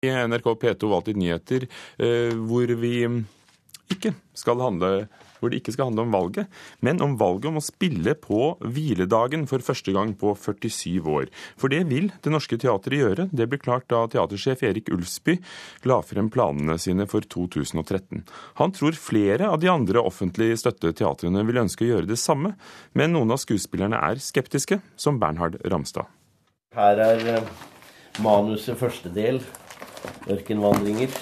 i NRK P2 Valgtid nyheter, hvor vi ikke skal handle hvor det ikke skal handle om valget, men om valget om å spille på hviledagen for første gang på 47 år. For det vil Det Norske Teatret gjøre. Det ble klart da teatersjef Erik Ulfsby la frem planene sine for 2013. Han tror flere av de andre offentlig støttede teatrene vil ønske å gjøre det samme, men noen av skuespillerne er skeptiske, som Bernhard Ramstad. Her er eh, manuset første del, 'Ørkenvandringer'.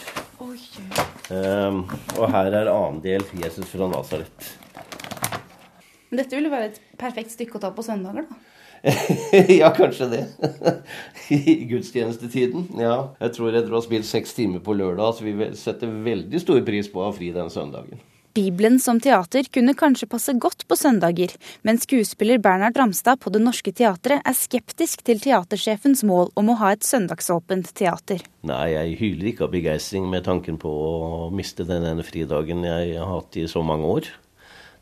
Um, og her er annen del 'Jesus fra Nasaret'. Men dette ville være et perfekt stykke å ta på søndager, da? ja, kanskje det. I gudstjenestetiden. Ja. Jeg tror etter å ha spilt seks timer på lørdag, så vi setter veldig stor pris på å ha fri den søndagen. Bibelen som teater kunne kanskje passe godt på søndager, men skuespiller Bernhard Ramstad på Det Norske Teatret er skeptisk til teatersjefens mål om å ha et søndagsåpent teater. Nei, jeg hyler ikke av begeistring med tanken på å miste den ene fridagen jeg har hatt i så mange år.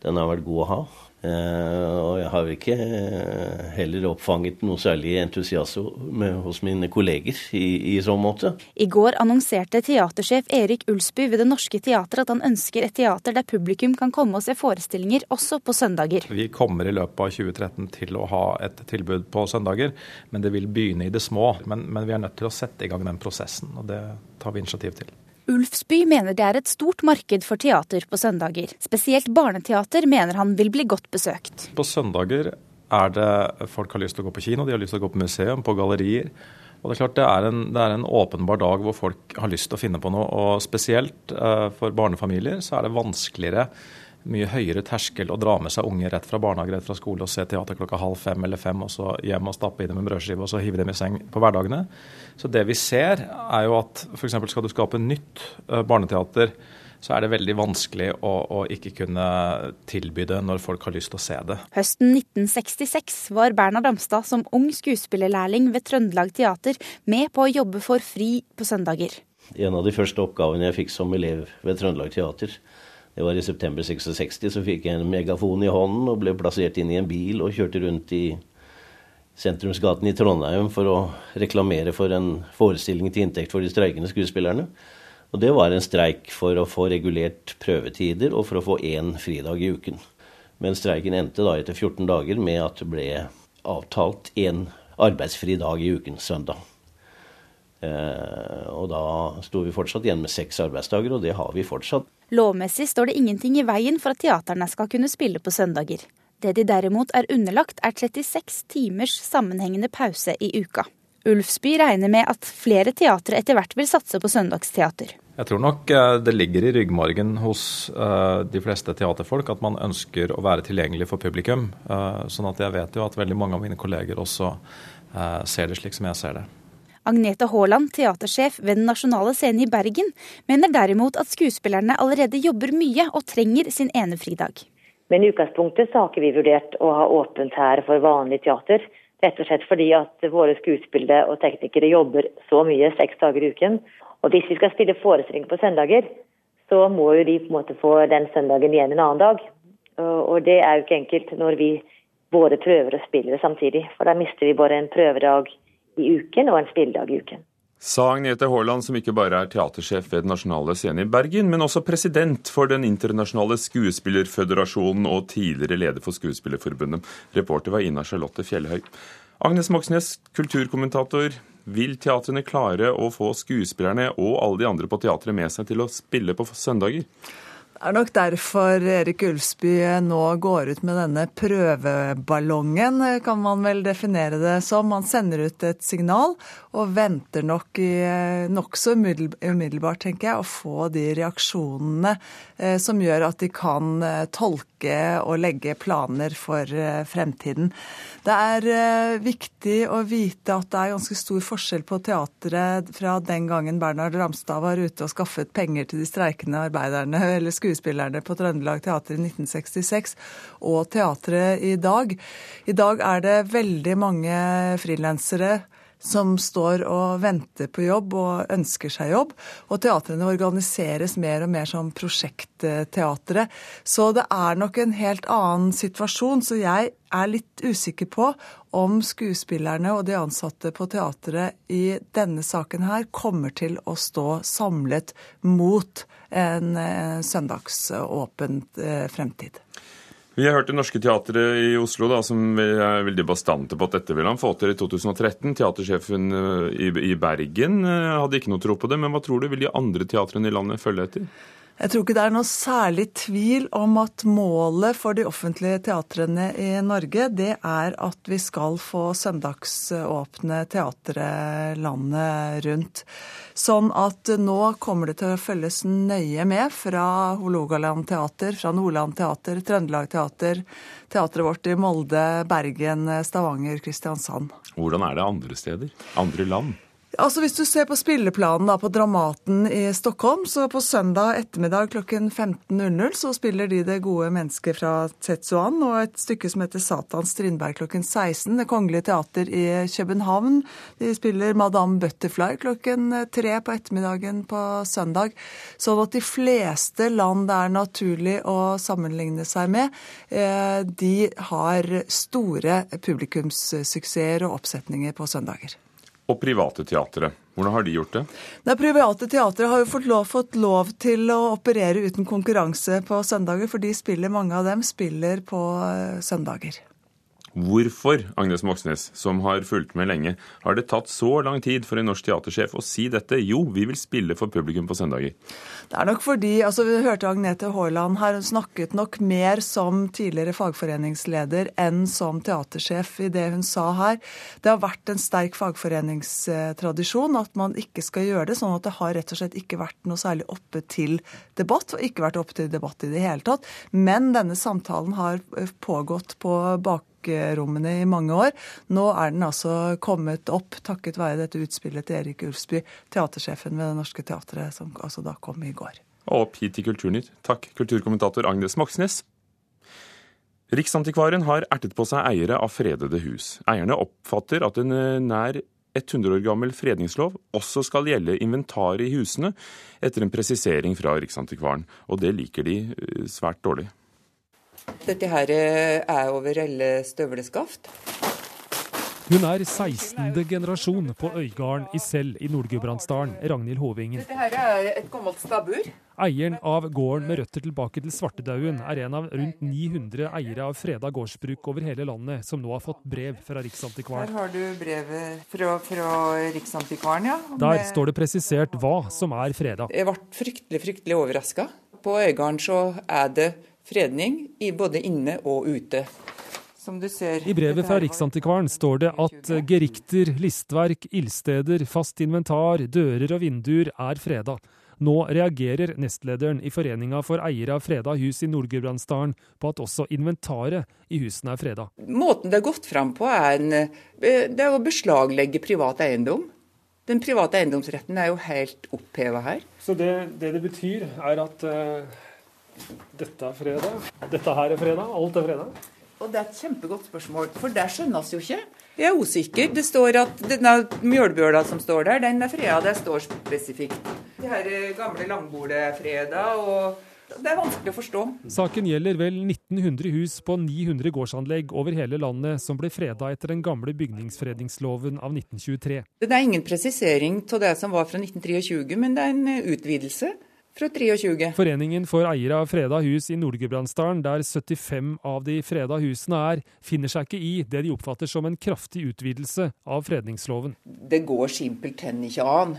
Den har vært god å ha. Eh, og jeg har ikke eh, heller oppfanget noe særlig entusiasme hos mine kolleger i, i så måte. I går annonserte teatersjef Erik Ulsby ved Det Norske Teatret at han ønsker et teater der publikum kan komme og se forestillinger også på søndager. Vi kommer i løpet av 2013 til å ha et tilbud på søndager, men det vil begynne i det små. Men, men vi er nødt til å sette i gang den prosessen, og det tar vi initiativ til. Ulfsby mener det er et stort marked for teater på søndager. Spesielt barneteater mener han vil bli godt besøkt. På søndager er det folk har lyst til å gå på kino, de har lyst til å gå på museum, på gallerier. Og Det er klart det er, en, det er en åpenbar dag hvor folk har lyst til å finne på noe. og Spesielt uh, for barnefamilier så er det vanskeligere mye høyere terskel å dra med seg unge rett fra barnehage rett fra skole og se teater klokka halv fem eller fem, og så hjem og stappe i dem med brødskive og så hive dem i seng på hverdagene. Så det vi ser, er jo at f.eks. skal du skape nytt eh, barneteater, så er det veldig vanskelig å, å, ikke kunne tilby det når folk har lyst til å se det. Høsten 1966 var Bernhard Damstad som ung skuespillerlærling ved Trøndelag Teater med på å jobbe for FRI på søndager. En av de første oppgavene jeg fikk som elev ved Trøndelag Teater, det var i september 66, så fikk jeg en megafon i hånden og ble plassert inn i en bil og kjørte rundt i sentrumsgaten i Trondheim for å reklamere for en forestilling til inntekt for de streikende skuespillerne. Og det var en streik for å få regulert prøvetider og for å få én fridag i uken. Men streiken endte da etter 14 dager med at det ble avtalt én arbeidsfri dag i uken, søndag. Eh, og da sto vi fortsatt igjen med seks arbeidsdager, og det har vi fortsatt. Lovmessig står det ingenting i veien for at teaterne skal kunne spille på søndager. Det de derimot er underlagt, er 36 timers sammenhengende pause i uka. Ulfsby regner med at flere teatre etter hvert vil satse på søndagsteater. Jeg tror nok eh, det ligger i ryggmargen hos eh, de fleste teaterfolk at man ønsker å være tilgjengelig for publikum. Sånn at jeg vet jo at veldig mange av mine kolleger også ser det slik som jeg ser det. Agnete Haaland, teatersjef ved Den nasjonale scenen i Bergen, mener derimot at skuespillerne allerede jobber mye og trenger sin ene fridag. Men i utgangspunktet så har ikke vi vurdert å ha åpent her for vanlig teater. Rett og slett fordi at våre skuespillere og teknikere jobber så mye seks dager i uken. Og hvis vi skal spille forestillinger på søndager, så må jo de på en måte få den søndagen igjen en annen dag. Og det er jo ikke enkelt når vi både prøver og spiller samtidig. For da mister vi bare en prøvedag i uken og en spilledag i uken. Sa Agnete Haaland, som ikke bare er teatersjef ved Den nasjonale scenen i Bergen, men også president for Den internasjonale skuespillerføderasjonen og tidligere leder for Skuespillerforbundet. Reporter var Ina Charlotte Fjellhøy. Agnes Moxnes, kulturkommentator. Vil teatrene klare å få skuespillerne og alle de andre på teatret med seg til å spille på søndager? Det er nok derfor Erik Ulfsby nå går ut med denne prøveballongen, kan man vel definere det som. Han sender ut et signal og venter nok nokså umiddelbart, tenker jeg, å få de reaksjonene eh, som gjør at de kan eh, tolke og legge planer for eh, fremtiden. Det er viktig å vite at det er ganske stor forskjell på teatret fra den gangen Bernhard Ramstad var ute og skaffet penger til de streikende arbeiderne eller skuespillerne på Trøndelag Teater i 1966 og teatret i dag. I dag er det veldig mange frilansere som står og venter på jobb og ønsker seg jobb. Og teatrene organiseres mer og mer som prosjektteatre. Så det er nok en helt annen situasjon. Så jeg er litt usikker på om skuespillerne og de ansatte på teatret i denne saken her kommer til å stå samlet mot en søndagsåpent søndagsåpen eh, fremtid. Vi har hørt Det Norske Teatret i Oslo, da, som er veldig bastante på at dette vil han få til i 2013. Teatersjefen eh, i Bergen hadde ikke noe tro på det, men hva tror du, vil de andre teatrene i landet følge etter? Jeg tror ikke det er noe særlig tvil om at målet for de offentlige teatrene i Norge, det er at vi skal få søndagsåpne teatre landet rundt. Sånn at nå kommer det til å følges nøye med fra Hålogaland teater, fra Nordland teater, Trøndelag teater, teatret vårt i Molde, Bergen, Stavanger, Kristiansand. Hvordan er det andre steder? Andre land? Altså Hvis du ser på spilleplanen da, på Dramaten i Stockholm, så på søndag ettermiddag klokken 15.00 så spiller de Det gode mennesket fra Tetsuan og et stykke som heter Satans Strindberg klokken 16. Det Kongelige Teater i København. De spiller Madame Butterfly klokken tre på ettermiddagen på søndag. Sånn at de fleste land det er naturlig å sammenligne seg med, eh, de har store publikumssuksesser og oppsetninger på søndager og private teatre. Hvordan har de gjort det? Det private teatre har jo fått lov, fått lov, til å operere uten konkurranse på søndager, for mange av dem spiller på eh, søndager. Hvorfor, Agnes Moxnes, som har fulgt med lenge, har det tatt så lang tid for en norsk teatersjef å si dette? Jo, vi vil spille for publikum på søndager. Det er nok fordi altså Vi hørte Agnete Haaland her. Hun snakket nok mer som tidligere fagforeningsleder enn som teatersjef i det hun sa her. Det har vært en sterk fagforeningstradisjon at man ikke skal gjøre det. Sånn at det har rett og slett ikke vært noe særlig oppe til debatt, og ikke vært oppe til debatt i det hele tatt. Men denne samtalen har pågått på bakgrunn bakrommene i mange år. Nå er den altså kommet opp takket være dette utspillet til Erik Ulfsby, teatersjefen ved Det Norske Teatret, som altså da kom i går. Og opp hit til Kulturnytt. Takk, kulturkommentator Agnes Moxnes. Riksantikvaren har ertet på seg eiere av fredede hus. Eierne oppfatter at en eh, nær 100 år gammel fredningslov også skal gjelde inventaret i husene, etter en presisering fra Riksantikvaren. Og det liker de eh, svært dårlig. Dette her eh, er over alle støvleskaft. Hun er 16. generasjon på Øygarden i Sel i Nord-Gudbrandsdalen, Ragnhild Hovingen. Dette her er et gammelt stabbur. Eieren av gården med røtter tilbake til Svartedauden er en av rundt 900 eiere av freda gårdsbruk over hele landet, som nå har fått brev fra Riksantikvaren. Her har du brevet fra, fra Riksantikvaren, ja. Der står det presisert hva som er freda. Jeg ble fryktelig, fryktelig overraska. På Øygarden så er det fredning i både inne og ute. I brevet fra Riksantikvaren står det at gerikter, listverk, ildsteder, fast inventar, dører og vinduer er freda. Nå reagerer nestlederen i Foreninga for eiere av freda hus i Nord-Gudbrandsdalen på at også inventaret i husene er freda. Måten det er gått fram på, er, en, eh, det er å beslaglegge privat eiendom. Den private eiendomsretten er jo helt oppheva her. Så det, det, det betyr, er at uh dette er fredag. Dette her er fredag. Alt er fredag. Og Det er et kjempegodt spørsmål, for det skjønnes jo ikke. Jeg er usikker. Det står at denne mjølbjøla som står der, den er freda. Det står spesifikt. Det her gamle langbordet er freda. og det er vanskelig å forstå. Saken gjelder vel 1900 hus på 900 gårdsanlegg over hele landet som ble freda etter den gamle bygningsfredningsloven av 1923. Det er ingen presisering av det som var fra 1923, men det er en utvidelse fra 23. Foreningen for eiere av freda hus i Nord-Gudbrandsdalen, der 75 av de freda husene er, finner seg ikke i det de oppfatter som en kraftig utvidelse av fredningsloven. Det går simpelthen ikke an.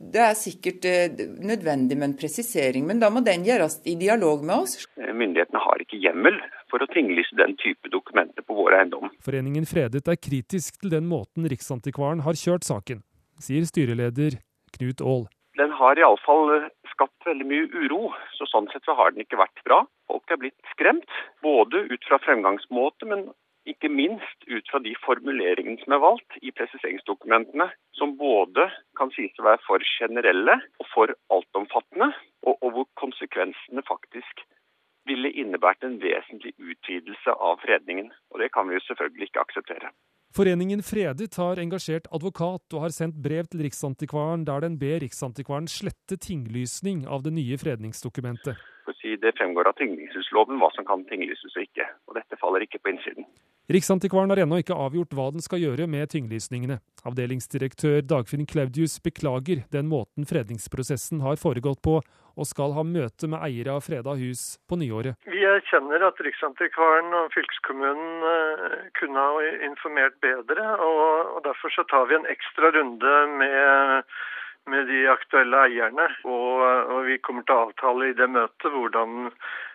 Det er sikkert eh, nødvendig med en presisering, men da må den gjøres i dialog med oss. Myndighetene har ikke hjemmel for å tinglyse den type dokumenter på vår eiendom. Foreningen Fredet er kritisk til den måten Riksantikvaren har kjørt saken, sier styreleder Knut Aall den har iallfall eh, skapt veldig mye uro. Så sånn sett så har den ikke vært bra. Folk er blitt skremt, både ut fra fremgangsmåte, men ikke minst ut fra de formuleringene som er valgt i presiseringsdokumentene, som både kan sies å være for generelle og for altomfattende, og, og hvor konsekvensene faktisk ville innebært en vesentlig utvidelse av fredningen. Og det kan vi jo selvfølgelig ikke akseptere. Foreningen Fredet har engasjert advokat og har sendt brev til Riksantikvaren der den ber Riksantikvaren slette tinglysning av det nye fredningsdokumentet. Det fremgår av tinglysningsloven hva som kan tinglyses og ikke, og dette faller ikke på innsiden. Riksantikvaren har ennå ikke avgjort hva den skal gjøre med tinglysningene. Avdelingsdirektør Dagfinn Claudius beklager den måten fredningsprosessen har foregått på, og skal ha møte med eiere av freda hus på nyåret. Vi erkjenner at Riksantikvaren og fylkeskommunen eh, kunne ha informert bedre, og derfor så tar vi en ekstra runde med med de aktuelle eierne. Og, og, vi kommer til å avtale i det møtet hvordan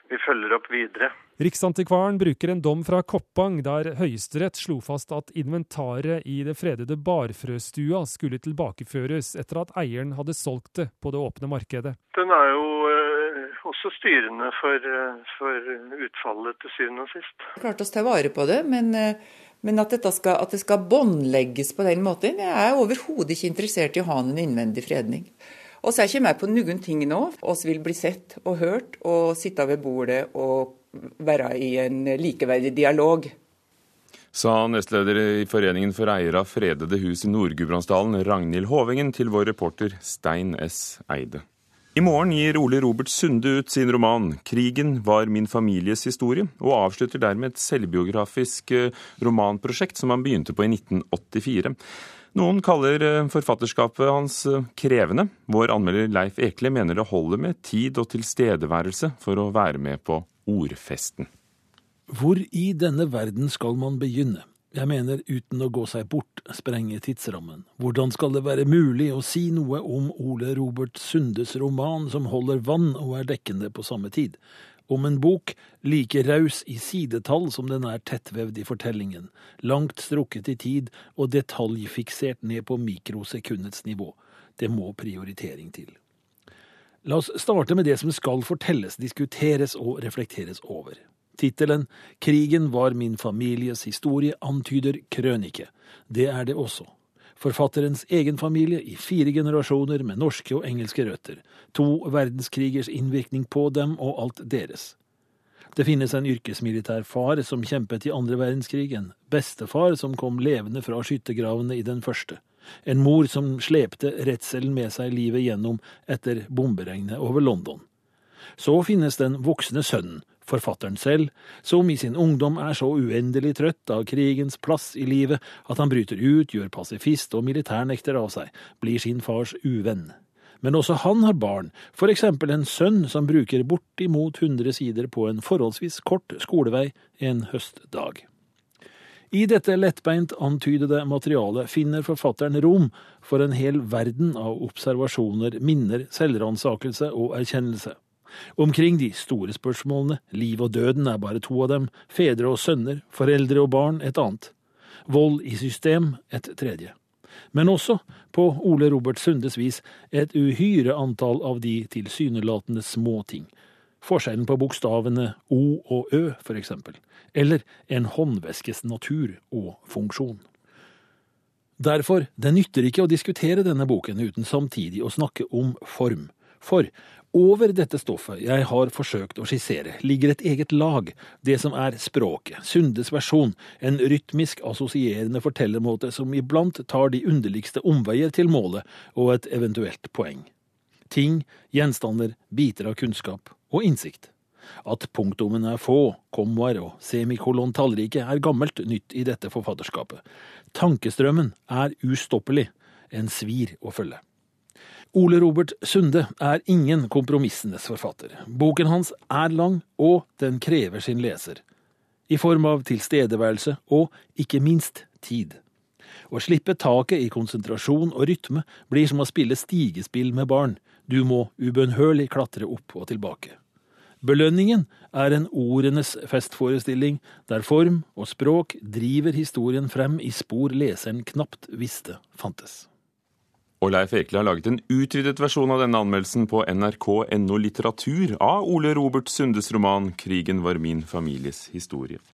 vi følger opp videre. Riksantikvaren bruker en dom fra Koppang der Høyesterett slo fast at inventaret i det fredede barfrøstua skulle tilbakeføres etter at eieren hadde solgt det på det åpne markedet. Den er jo eh, også styrende for, eh, for utfallet til syvende og sist. Klart oss ta vare på det, men eh, men at, skal, at det skal båndlegges på den måten, jeg er overhodet ikke interessert i å ha en innvendig fredning. Og så er ikke med på noen ting nå. oss vil bli sett og hørt og sitte ved bordet og være i en likeverdig dialog. Sa nestleder i Foreningen for eiere av fredede hus i Nord-Gudbrandsdalen, Ragnhild Håvingen, til vår reporter Stein S. Eide. I morgen gir Ole Robert Sunde ut sin roman 'Krigen var min families historie', og avslutter dermed et selvbiografisk eh, romanprosjekt som han begynte på i 1984. Noen kaller eh, forfatterskapet hans eh, krevende. Vår anmelder Leif Ekle mener det holder med tid og tilstedeværelse for å være med på ordfesten. Hvor i denne verden skal man begynne? Jeg mener uten å gå seg bort, sprenge tidsrammen. Hvordan skal det være mulig å si noe om Ole Robert Sundes roman som holder vann og er dekkende på samme tid? Om en bok like raus i sidetall som den er tettvevd i fortellingen, langt strukket i tid og detaljfiksert ned på mikrosekundets nivå. Det må prioritering til. La oss starte med det som skal fortelles, diskuteres og reflekteres over. Tittelen Krigen var min families historie antyder krønike. Det er det også. Forfatterens egen familie i fire generasjoner med norske og engelske røtter. To verdenskrigers innvirkning på dem og alt deres. Det finnes en yrkesmilitær far som kjempet i andre verdenskrig, en bestefar som kom levende fra skyttergravene i den første, en mor som slepte redselen med seg livet gjennom etter bomberegnet over London. Så finnes den voksne sønnen, Forfatteren selv, som i sin ungdom er så uendelig trøtt av krigens plass i livet at han bryter ut, gjør pasifist og militærnekter av seg, blir sin fars uvenn. Men også han har barn, for eksempel en sønn som bruker bortimot 100 sider på en forholdsvis kort skolevei en høstdag. I dette lettbeint antydede materialet finner forfatteren rom for en hel verden av observasjoner, minner, selvransakelse og erkjennelse. Omkring de store spørsmålene, liv og døden er bare to av dem, fedre og sønner, foreldre og barn et annet. Vold i system et tredje. Men også, på Ole Robert Sundes vis, et uhyre antall av de tilsynelatende små ting. Forskjellen på bokstavene O og Ø, for eksempel. Eller en håndveskes natur og funksjon. Derfor, det nytter ikke å diskutere denne boken uten samtidig å snakke om form. For over dette stoffet jeg har forsøkt å skissere, ligger et eget lag, det som er språket, Sundes versjon, en rytmisk assosierende fortellermåte som iblant tar de underligste omveier til målet og et eventuelt poeng. Ting, gjenstander, biter av kunnskap og innsikt. At punktumene er få, kommaer og semikolon tallrike er gammelt nytt i dette forfatterskapet. Tankestrømmen er ustoppelig, en svir å følge. Ole Robert Sunde er ingen kompromissenes forfatter. Boken hans er lang, og den krever sin leser. I form av tilstedeværelse og, ikke minst, tid. Å slippe taket i konsentrasjon og rytme blir som å spille stigespill med barn. Du må ubønnhørlig klatre opp og tilbake. Belønningen er en ordenes festforestilling, der form og språk driver historien frem i spor leseren knapt visste fantes. Og Leif Ekle har laget en utvidet versjon av denne anmeldelsen på nrk.no litteratur av Ole Robert Sundes roman 'Krigen var min families historie'.